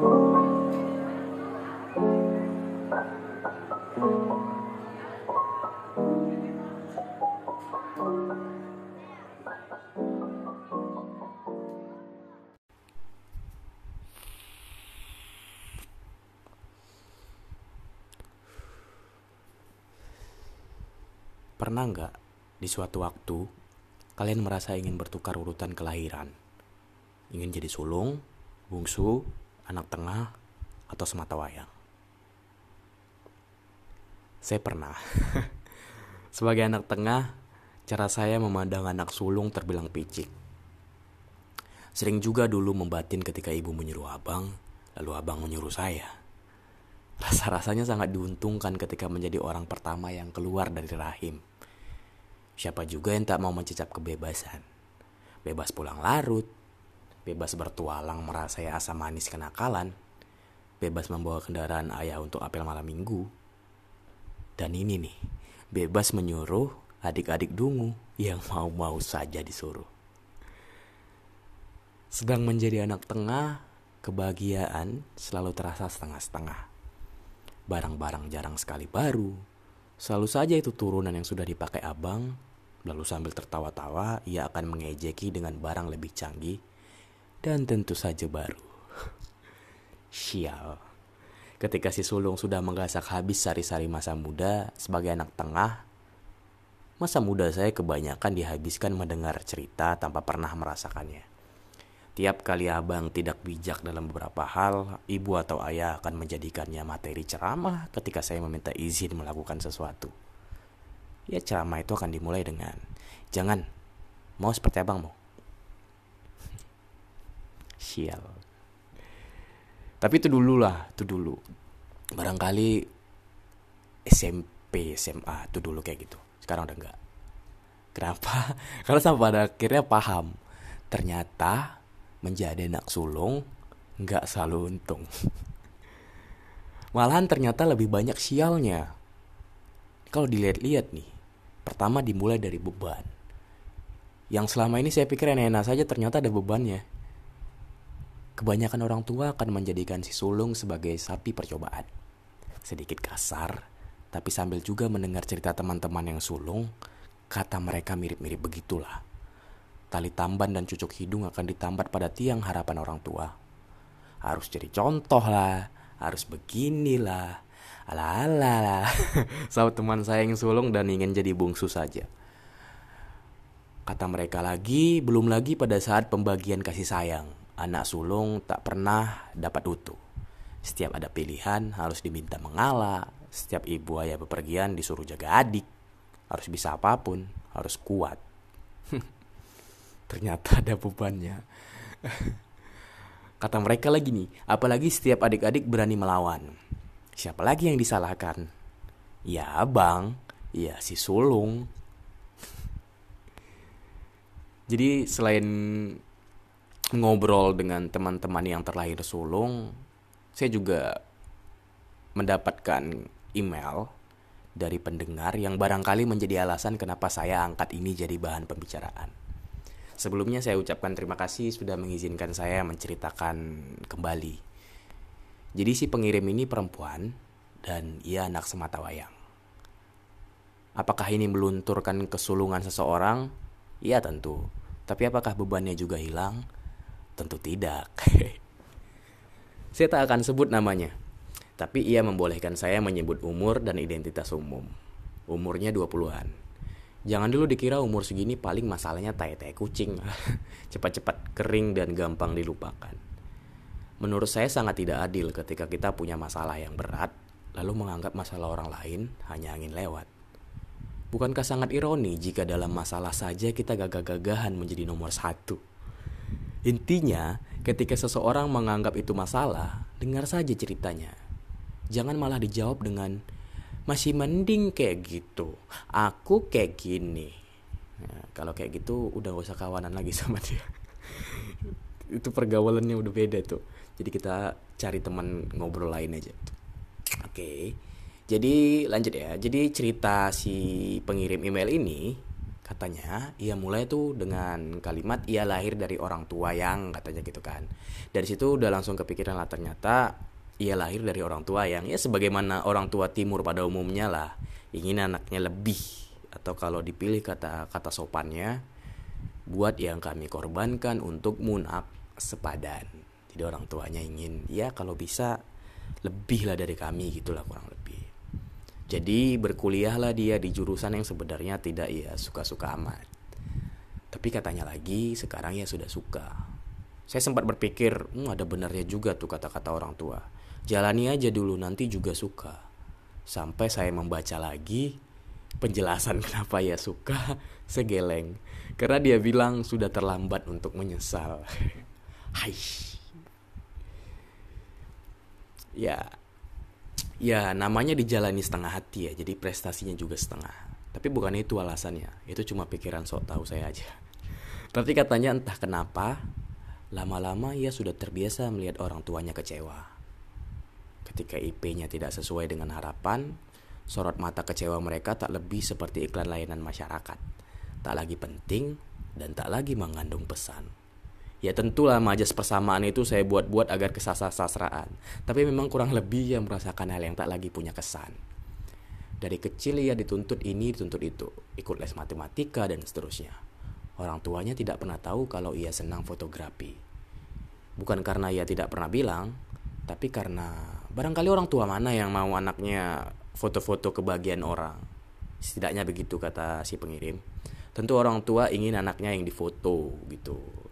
Pernah nggak di suatu waktu kalian merasa ingin bertukar urutan kelahiran? Ingin jadi sulung, bungsu, anak tengah, atau semata wayang? Saya pernah. Sebagai anak tengah, cara saya memandang anak sulung terbilang picik. Sering juga dulu membatin ketika ibu menyuruh abang, lalu abang menyuruh saya. Rasa-rasanya sangat diuntungkan ketika menjadi orang pertama yang keluar dari rahim. Siapa juga yang tak mau mencicap kebebasan? Bebas pulang larut, bebas bertualang merasai asam manis kenakalan, bebas membawa kendaraan ayah untuk apel malam minggu. Dan ini nih, bebas menyuruh adik-adik dungu yang mau-mau saja disuruh. Sedang menjadi anak tengah, kebahagiaan selalu terasa setengah-setengah. Barang-barang jarang sekali baru, selalu saja itu turunan yang sudah dipakai abang Lalu sambil tertawa-tawa, ia akan mengejeki dengan barang lebih canggih dan tentu saja baru. Sial. Ketika si sulung sudah menggasak habis sari-sari masa muda sebagai anak tengah, masa muda saya kebanyakan dihabiskan mendengar cerita tanpa pernah merasakannya. Tiap kali abang tidak bijak dalam beberapa hal, ibu atau ayah akan menjadikannya materi ceramah ketika saya meminta izin melakukan sesuatu ya ceramah itu akan dimulai dengan jangan mau seperti abangmu sial. Tapi itu dulu lah itu dulu. Barangkali SMP SMA itu dulu kayak gitu. Sekarang udah enggak. Kenapa? Karena sampai pada akhirnya paham. Ternyata menjadi anak sulung nggak selalu untung. Malahan ternyata lebih banyak sialnya. Kalau dilihat-lihat nih Pertama dimulai dari beban. Yang selama ini saya pikir enak-enak saja ternyata ada bebannya. Kebanyakan orang tua akan menjadikan si sulung sebagai sapi percobaan. Sedikit kasar, tapi sambil juga mendengar cerita teman-teman yang sulung, kata mereka mirip-mirip begitulah. Tali tamban dan cucuk hidung akan ditambat pada tiang harapan orang tua. Harus jadi contoh lah, harus beginilah, alah. Sahabat teman saya yang sulung dan ingin jadi bungsu saja. Kata mereka lagi, belum lagi pada saat pembagian kasih sayang. Anak sulung tak pernah dapat utuh. Setiap ada pilihan harus diminta mengalah. Setiap ibu ayah bepergian disuruh jaga adik. Harus bisa apa pun, harus kuat. Ternyata ada bebannya. Kata mereka lagi nih, apalagi setiap adik-adik berani melawan. Siapa lagi yang disalahkan? Ya abang, ya si sulung. Jadi selain ngobrol dengan teman-teman yang terlahir sulung, saya juga mendapatkan email dari pendengar yang barangkali menjadi alasan kenapa saya angkat ini jadi bahan pembicaraan. Sebelumnya saya ucapkan terima kasih sudah mengizinkan saya menceritakan kembali jadi si pengirim ini perempuan dan ia anak semata wayang. Apakah ini melunturkan kesulungan seseorang? Iya tentu. Tapi apakah bebannya juga hilang? Tentu tidak. saya tak akan sebut namanya. Tapi ia membolehkan saya menyebut umur dan identitas umum. Umurnya 20-an. Jangan dulu dikira umur segini paling masalahnya tai-tai kucing. Cepat-cepat kering dan gampang dilupakan. Menurut saya sangat tidak adil ketika kita punya masalah yang berat, lalu menganggap masalah orang lain hanya angin lewat. Bukankah sangat ironi jika dalam masalah saja kita gagah-gagahan menjadi nomor satu? Intinya, ketika seseorang menganggap itu masalah, dengar saja ceritanya. Jangan malah dijawab dengan, masih mending kayak gitu, aku kayak gini. Nah, kalau kayak gitu udah gak usah kawanan lagi sama dia. itu pergaulannya udah beda tuh jadi kita cari teman ngobrol lain aja oke okay. jadi lanjut ya jadi cerita si pengirim email ini Katanya ia mulai tuh dengan kalimat ia lahir dari orang tua yang katanya gitu kan. Dari situ udah langsung kepikiran lah ternyata ia lahir dari orang tua yang ya sebagaimana orang tua timur pada umumnya lah ingin anaknya lebih atau kalau dipilih kata kata sopannya buat yang kami korbankan untuk munak sepadan. Jadi orang tuanya ingin ya kalau bisa lebih lah dari kami gitulah kurang. Jadi berkuliahlah dia di jurusan yang sebenarnya tidak ya suka-suka amat. Tapi katanya lagi sekarang ya sudah suka. Saya sempat berpikir, hmm, ada benarnya juga tuh kata-kata orang tua. Jalani aja dulu nanti juga suka. Sampai saya membaca lagi penjelasan kenapa ya suka segeleng. Karena dia bilang sudah terlambat untuk menyesal. Hai. Ya, ya namanya dijalani setengah hati ya jadi prestasinya juga setengah. Tapi bukan itu alasannya itu cuma pikiran sok tahu saya aja. Tapi katanya entah kenapa lama-lama ia sudah terbiasa melihat orang tuanya kecewa. Ketika IP-nya tidak sesuai dengan harapan sorot mata kecewa mereka tak lebih seperti iklan layanan masyarakat. Tak lagi penting dan tak lagi mengandung pesan Ya tentulah majas persamaan itu saya buat-buat agar kesasar-sasraan. Tapi memang kurang lebih yang merasakan hal yang tak lagi punya kesan. Dari kecil ia dituntut ini, dituntut itu. Ikut les matematika dan seterusnya. Orang tuanya tidak pernah tahu kalau ia senang fotografi. Bukan karena ia tidak pernah bilang, tapi karena barangkali orang tua mana yang mau anaknya foto-foto kebahagiaan orang. Setidaknya begitu kata si pengirim. Tentu orang tua ingin anaknya yang difoto gitu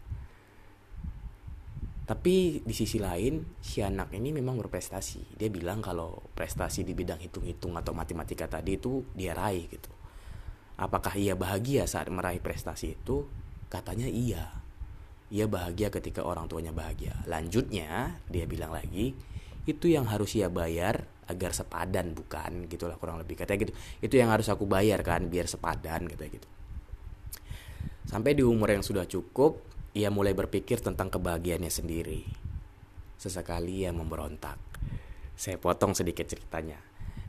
tapi di sisi lain, si anak ini memang berprestasi. Dia bilang kalau prestasi di bidang hitung-hitung atau matematika tadi itu dia raih gitu. Apakah ia bahagia saat meraih prestasi itu? Katanya iya. Ia bahagia ketika orang tuanya bahagia. Lanjutnya, dia bilang lagi, itu yang harus ia bayar agar sepadan bukan gitulah kurang lebih katanya gitu. Itu yang harus aku bayar kan biar sepadan katanya gitu. Sampai di umur yang sudah cukup, ia mulai berpikir tentang kebahagiaannya sendiri. Sesekali ia memberontak. Saya potong sedikit ceritanya.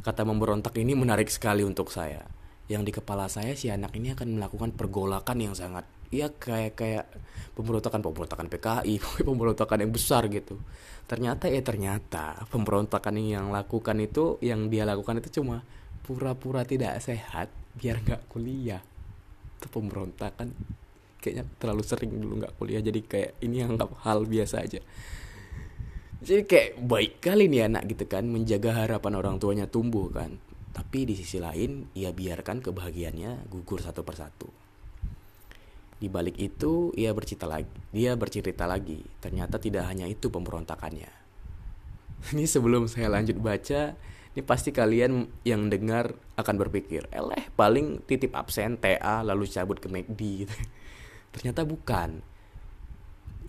Kata memberontak ini menarik sekali untuk saya. Yang di kepala saya si anak ini akan melakukan pergolakan yang sangat ya kayak kayak pemberontakan pemberontakan PKI, pemberontakan yang besar gitu. Ternyata ya ternyata pemberontakan yang lakukan itu yang dia lakukan itu cuma pura-pura tidak sehat biar nggak kuliah. Itu pemberontakan kayaknya terlalu sering dulu nggak kuliah jadi kayak ini anggap hal biasa aja. Jadi kayak baik kali nih anak gitu kan menjaga harapan orang tuanya tumbuh kan. Tapi di sisi lain ia biarkan kebahagiaannya gugur satu persatu. Di balik itu ia bercerita lagi dia bercerita lagi. Ternyata tidak hanya itu pemberontakannya. Ini sebelum saya lanjut baca ini pasti kalian yang dengar akan berpikir, eleh paling titip absen TA lalu cabut ke McD gitu. Ternyata bukan.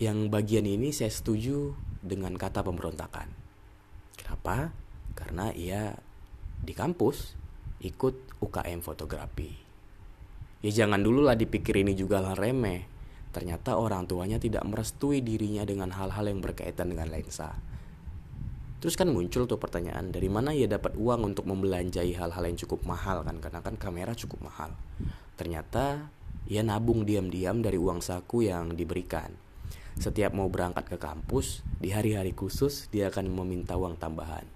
Yang bagian ini saya setuju dengan kata pemberontakan. Kenapa? Karena ia di kampus ikut UKM fotografi. Ya jangan dulu lah dipikir ini juga hal remeh. Ternyata orang tuanya tidak merestui dirinya dengan hal-hal yang berkaitan dengan lensa. Terus kan muncul tuh pertanyaan dari mana ia dapat uang untuk membelanjai hal-hal yang cukup mahal kan karena kan kamera cukup mahal. Ternyata ia nabung diam-diam dari uang saku yang diberikan. Setiap mau berangkat ke kampus, di hari-hari khusus dia akan meminta uang tambahan.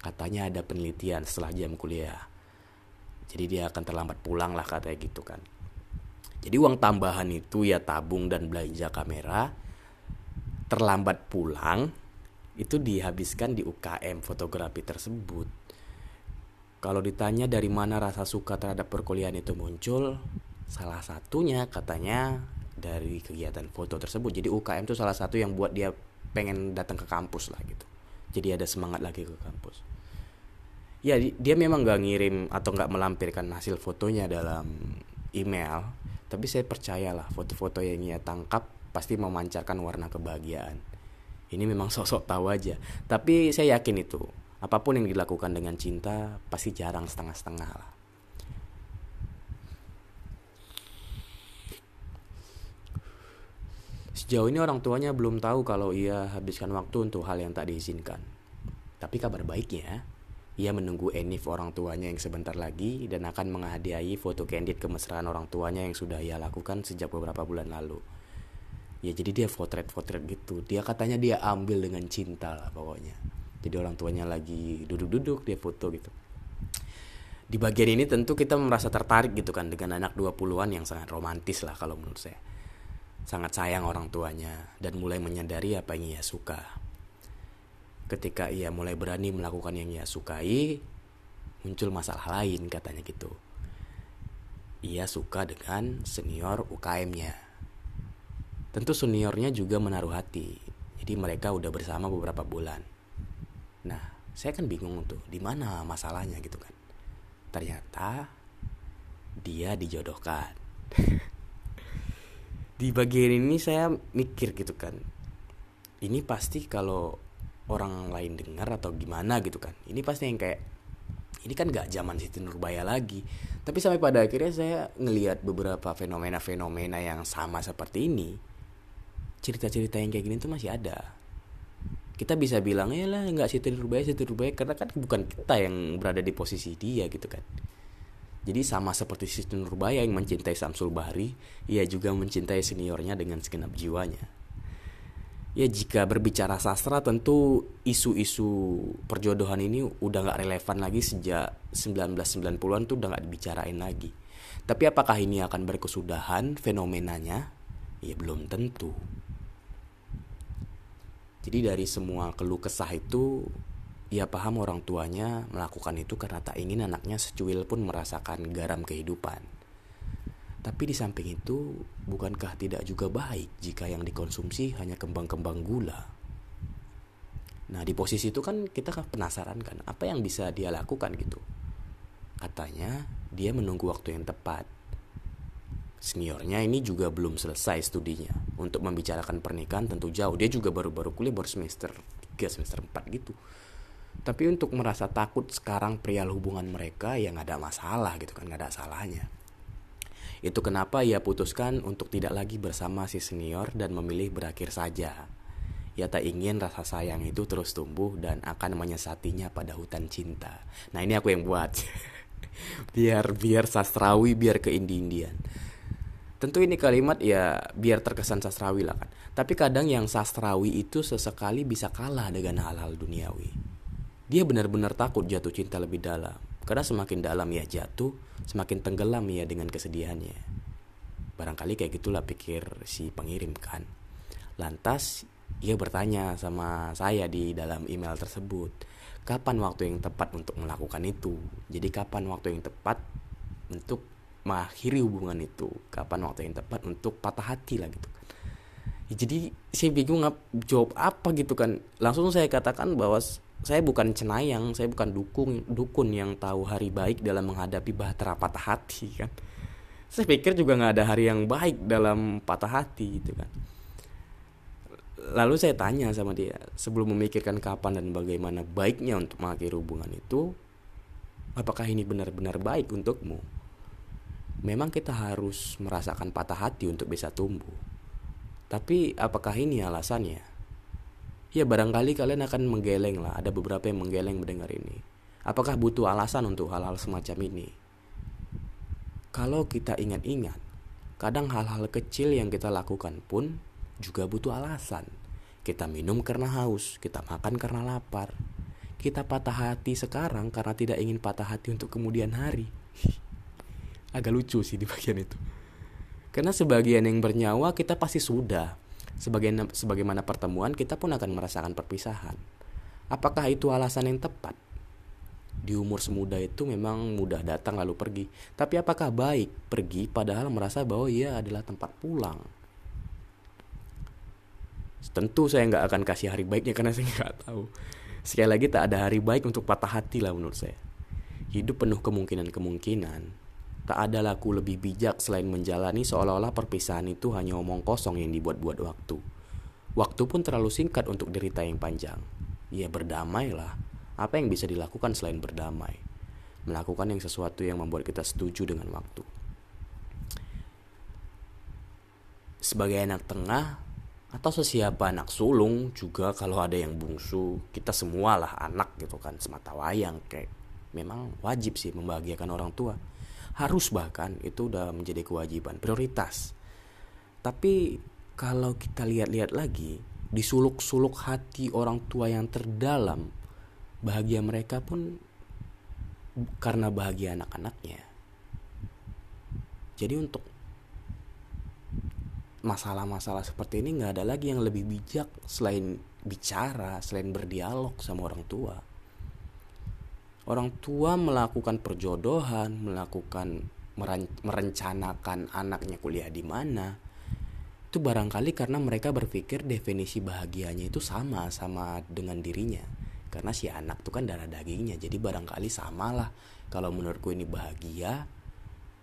Katanya ada penelitian setelah jam kuliah. Jadi dia akan terlambat pulang lah katanya gitu kan. Jadi uang tambahan itu ya tabung dan belanja kamera. Terlambat pulang itu dihabiskan di UKM fotografi tersebut. Kalau ditanya dari mana rasa suka terhadap perkuliahan itu muncul, Salah satunya katanya dari kegiatan foto tersebut. Jadi UKM itu salah satu yang buat dia pengen datang ke kampus lah gitu. Jadi ada semangat lagi ke kampus. Ya dia memang gak ngirim atau gak melampirkan hasil fotonya dalam email. Tapi saya percayalah foto-foto yang ia tangkap pasti memancarkan warna kebahagiaan. Ini memang sosok tahu aja. Tapi saya yakin itu. Apa pun yang dilakukan dengan cinta pasti jarang setengah-setengah lah. Sejauh ini orang tuanya belum tahu kalau ia habiskan waktu untuk hal yang tak diizinkan. Tapi kabar baiknya, Ia menunggu Enif orang tuanya yang sebentar lagi dan akan menghadiahi foto candid kemesraan orang tuanya yang sudah ia lakukan sejak beberapa bulan lalu. Ya jadi dia potret-potret gitu. Dia katanya dia ambil dengan cinta lah pokoknya. Jadi orang tuanya lagi duduk-duduk dia foto gitu. Di bagian ini tentu kita merasa tertarik gitu kan dengan anak 20-an yang sangat romantis lah kalau menurut saya. Sangat sayang orang tuanya dan mulai menyadari apa yang ia suka ketika ia mulai berani melakukan yang ia sukai, muncul masalah lain katanya gitu. Ia suka dengan senior UKM-nya. Tentu seniornya juga menaruh hati. Jadi mereka udah bersama beberapa bulan. Nah, saya kan bingung tuh, di mana masalahnya gitu kan. Ternyata dia dijodohkan. di bagian ini saya mikir gitu kan. Ini pasti kalau orang lain dengar atau gimana gitu kan. Ini pasti yang kayak ini kan gak zaman Siti Nurbaya lagi. Tapi sampai pada akhirnya saya ngelihat beberapa fenomena-fenomena yang sama seperti ini cerita-cerita yang kayak gini tuh masih ada. Kita bisa bilang ya lah nggak Siti Nurbaya Siti Nurbaya karena kan bukan kita yang berada di posisi dia gitu kan jadi sama seperti Siti Nurbaya yang mencintai Samsul Bahri ia juga mencintai seniornya dengan segenap jiwanya ya jika berbicara sastra tentu isu-isu perjodohan ini udah nggak relevan lagi sejak 1990-an tuh udah nggak dibicarain lagi. Tapi apakah ini akan berkesudahan fenomenanya? Ya belum tentu. Jadi dari semua keluh kesah itu ia paham orang tuanya melakukan itu karena tak ingin anaknya secuil pun merasakan garam kehidupan. Tapi di samping itu, bukankah tidak juga baik jika yang dikonsumsi hanya kembang-kembang gula? Nah, di posisi itu kan kita kan penasaran kan, apa yang bisa dia lakukan gitu. Katanya, dia menunggu waktu yang tepat. Seniornya ini juga belum selesai studinya. Untuk membicarakan pernikahan tentu jauh. Dia juga baru-baru kuliah baru semester 3, semester 4 gitu. Tapi untuk merasa takut sekarang perihal hubungan mereka ya nggak ada masalah gitu kan, nggak ada salahnya. Itu kenapa ia putuskan untuk tidak lagi bersama si senior dan memilih berakhir saja. Ia tak ingin rasa sayang itu terus tumbuh dan akan menyesatinya pada hutan cinta. Nah ini aku yang buat. biar biar sastrawi, biar ke Indian. Tentu ini kalimat ya biar terkesan sastrawi lah kan. Tapi kadang yang sastrawi itu sesekali bisa kalah dengan hal-hal duniawi. Dia benar-benar takut jatuh cinta lebih dalam. Karena semakin dalam ia jatuh, semakin tenggelam ia dengan kesedihannya. Barangkali kayak gitulah pikir si pengirim kan. Lantas ia bertanya sama saya di dalam email tersebut, kapan waktu yang tepat untuk melakukan itu? Jadi kapan waktu yang tepat untuk mengakhiri hubungan itu? Kapan waktu yang tepat untuk patah hati lah gitu kan. Jadi saya bingung jawab apa gitu kan. Langsung saya katakan bahwa saya bukan cenayang, saya bukan dukung dukun yang tahu hari baik dalam menghadapi bahtera patah hati kan. Saya pikir juga nggak ada hari yang baik dalam patah hati gitu kan. Lalu saya tanya sama dia, sebelum memikirkan kapan dan bagaimana baiknya untuk mengakhiri hubungan itu, apakah ini benar-benar baik untukmu? Memang kita harus merasakan patah hati untuk bisa tumbuh. Tapi apakah ini alasannya? Ya barangkali kalian akan menggeleng lah. Ada beberapa yang menggeleng mendengar ini. Apakah butuh alasan untuk hal-hal semacam ini? Kalau kita ingat-ingat Kadang hal-hal kecil yang kita lakukan pun juga butuh alasan. Kita minum karena haus Kita makan karena lapar. Kita patah hati sekarang karena tidak ingin patah hati untuk kemudian hari. Agak lucu sih di bagian itu. Karena sebagian yang bernyawa kita pasti sudah Sebagaimana, sebagaimana pertemuan, kita pun akan merasakan perpisahan. Apakah itu alasan yang tepat? Di umur semuda itu memang mudah datang lalu pergi. Tapi apakah baik pergi padahal merasa bahwa ia adalah tempat pulang? Tentu saya nggak akan kasih hari baiknya karena saya nggak tahu. Sekali lagi tak ada hari baik untuk patah hati lah menurut saya. Hidup penuh kemungkinan-kemungkinan Tak ada laku lebih bijak selain menjalani seolah-olah perpisahan itu hanya omong kosong yang dibuat-buat waktu. Waktu pun terlalu singkat untuk derita yang panjang. Ya berdamailah. Apa yang bisa dilakukan selain berdamai? Melakukan yang sesuatu yang membuat kita setuju dengan waktu. Sebagai anak tengah, atau sesiapa anak sulung juga kalau ada yang bungsu kita semua lah anak gitu kan semata wayang kayak memang wajib sih membahagiakan orang tua harus bahkan itu udah menjadi kewajiban prioritas tapi kalau kita lihat-lihat lagi di suluk-suluk hati orang tua yang terdalam bahagia mereka pun karena bahagia anak-anaknya jadi untuk masalah-masalah seperti ini nggak ada lagi yang lebih bijak selain bicara, selain berdialog sama orang tua. Orang tua melakukan perjodohan, melakukan merencanakan anaknya kuliah di mana. Itu barangkali karena mereka berpikir definisi bahagianya itu sama sama dengan dirinya. Karena si anak itu kan darah dagingnya, jadi barangkali samalah. Kalau menurutku ini bahagia,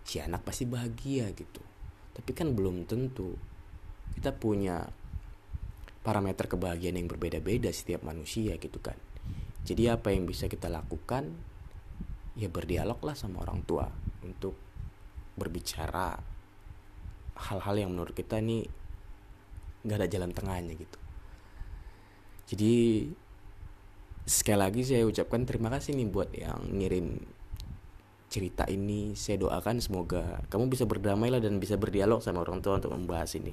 si anak pasti bahagia gitu tapi kan belum tentu kita punya parameter kebahagiaan yang berbeda-beda setiap manusia gitu kan jadi apa yang bisa kita lakukan? Ya berdialog lah sama orang tua untuk berbicara hal-hal yang menurut kita nih nggak ada jalan tengahnya gitu. Jadi sekali lagi saya ucapkan terima kasih nih buat yang ngirim cerita ini. Saya doakan semoga kamu bisa berdamai lah dan bisa berdialog sama orang tua untuk membahas ini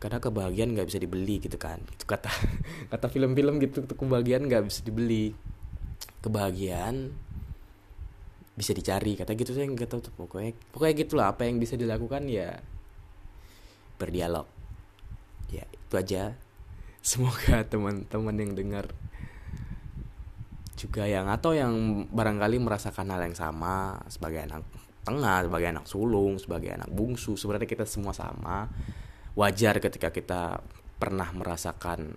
karena kebahagiaan nggak bisa dibeli gitu kan. Itu kata kata film-film gitu kebahagiaan nggak bisa dibeli. Kebahagiaan bisa dicari kata gitu saya nggak tahu tuh pokoknya pokoknya gitulah apa yang bisa dilakukan ya berdialog. Ya itu aja. Semoga teman-teman yang dengar juga yang atau yang barangkali merasakan hal yang sama sebagai anak tengah, sebagai anak sulung, sebagai anak bungsu, sebenarnya kita semua sama. Wajar ketika kita pernah merasakan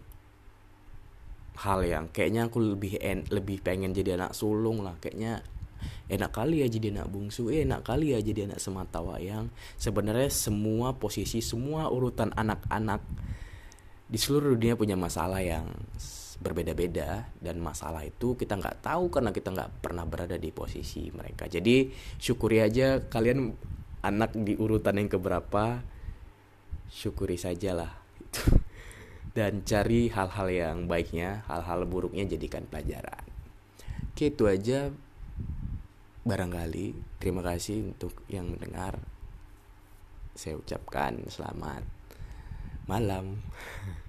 hal yang kayaknya aku lebih en, lebih pengen jadi anak sulung lah, kayaknya enak kali ya jadi anak bungsu, eh, enak kali ya jadi anak semata wayang. Sebenarnya semua posisi, semua urutan anak-anak di seluruh dunia punya masalah yang berbeda-beda. Dan masalah itu kita nggak tahu karena kita nggak pernah berada di posisi mereka. Jadi syukuri aja kalian anak di urutan yang keberapa syukuri sajalah dan cari hal-hal yang baiknya hal-hal buruknya jadikan pelajaran. Oke itu aja barangkali. Terima kasih untuk yang mendengar. Saya ucapkan selamat malam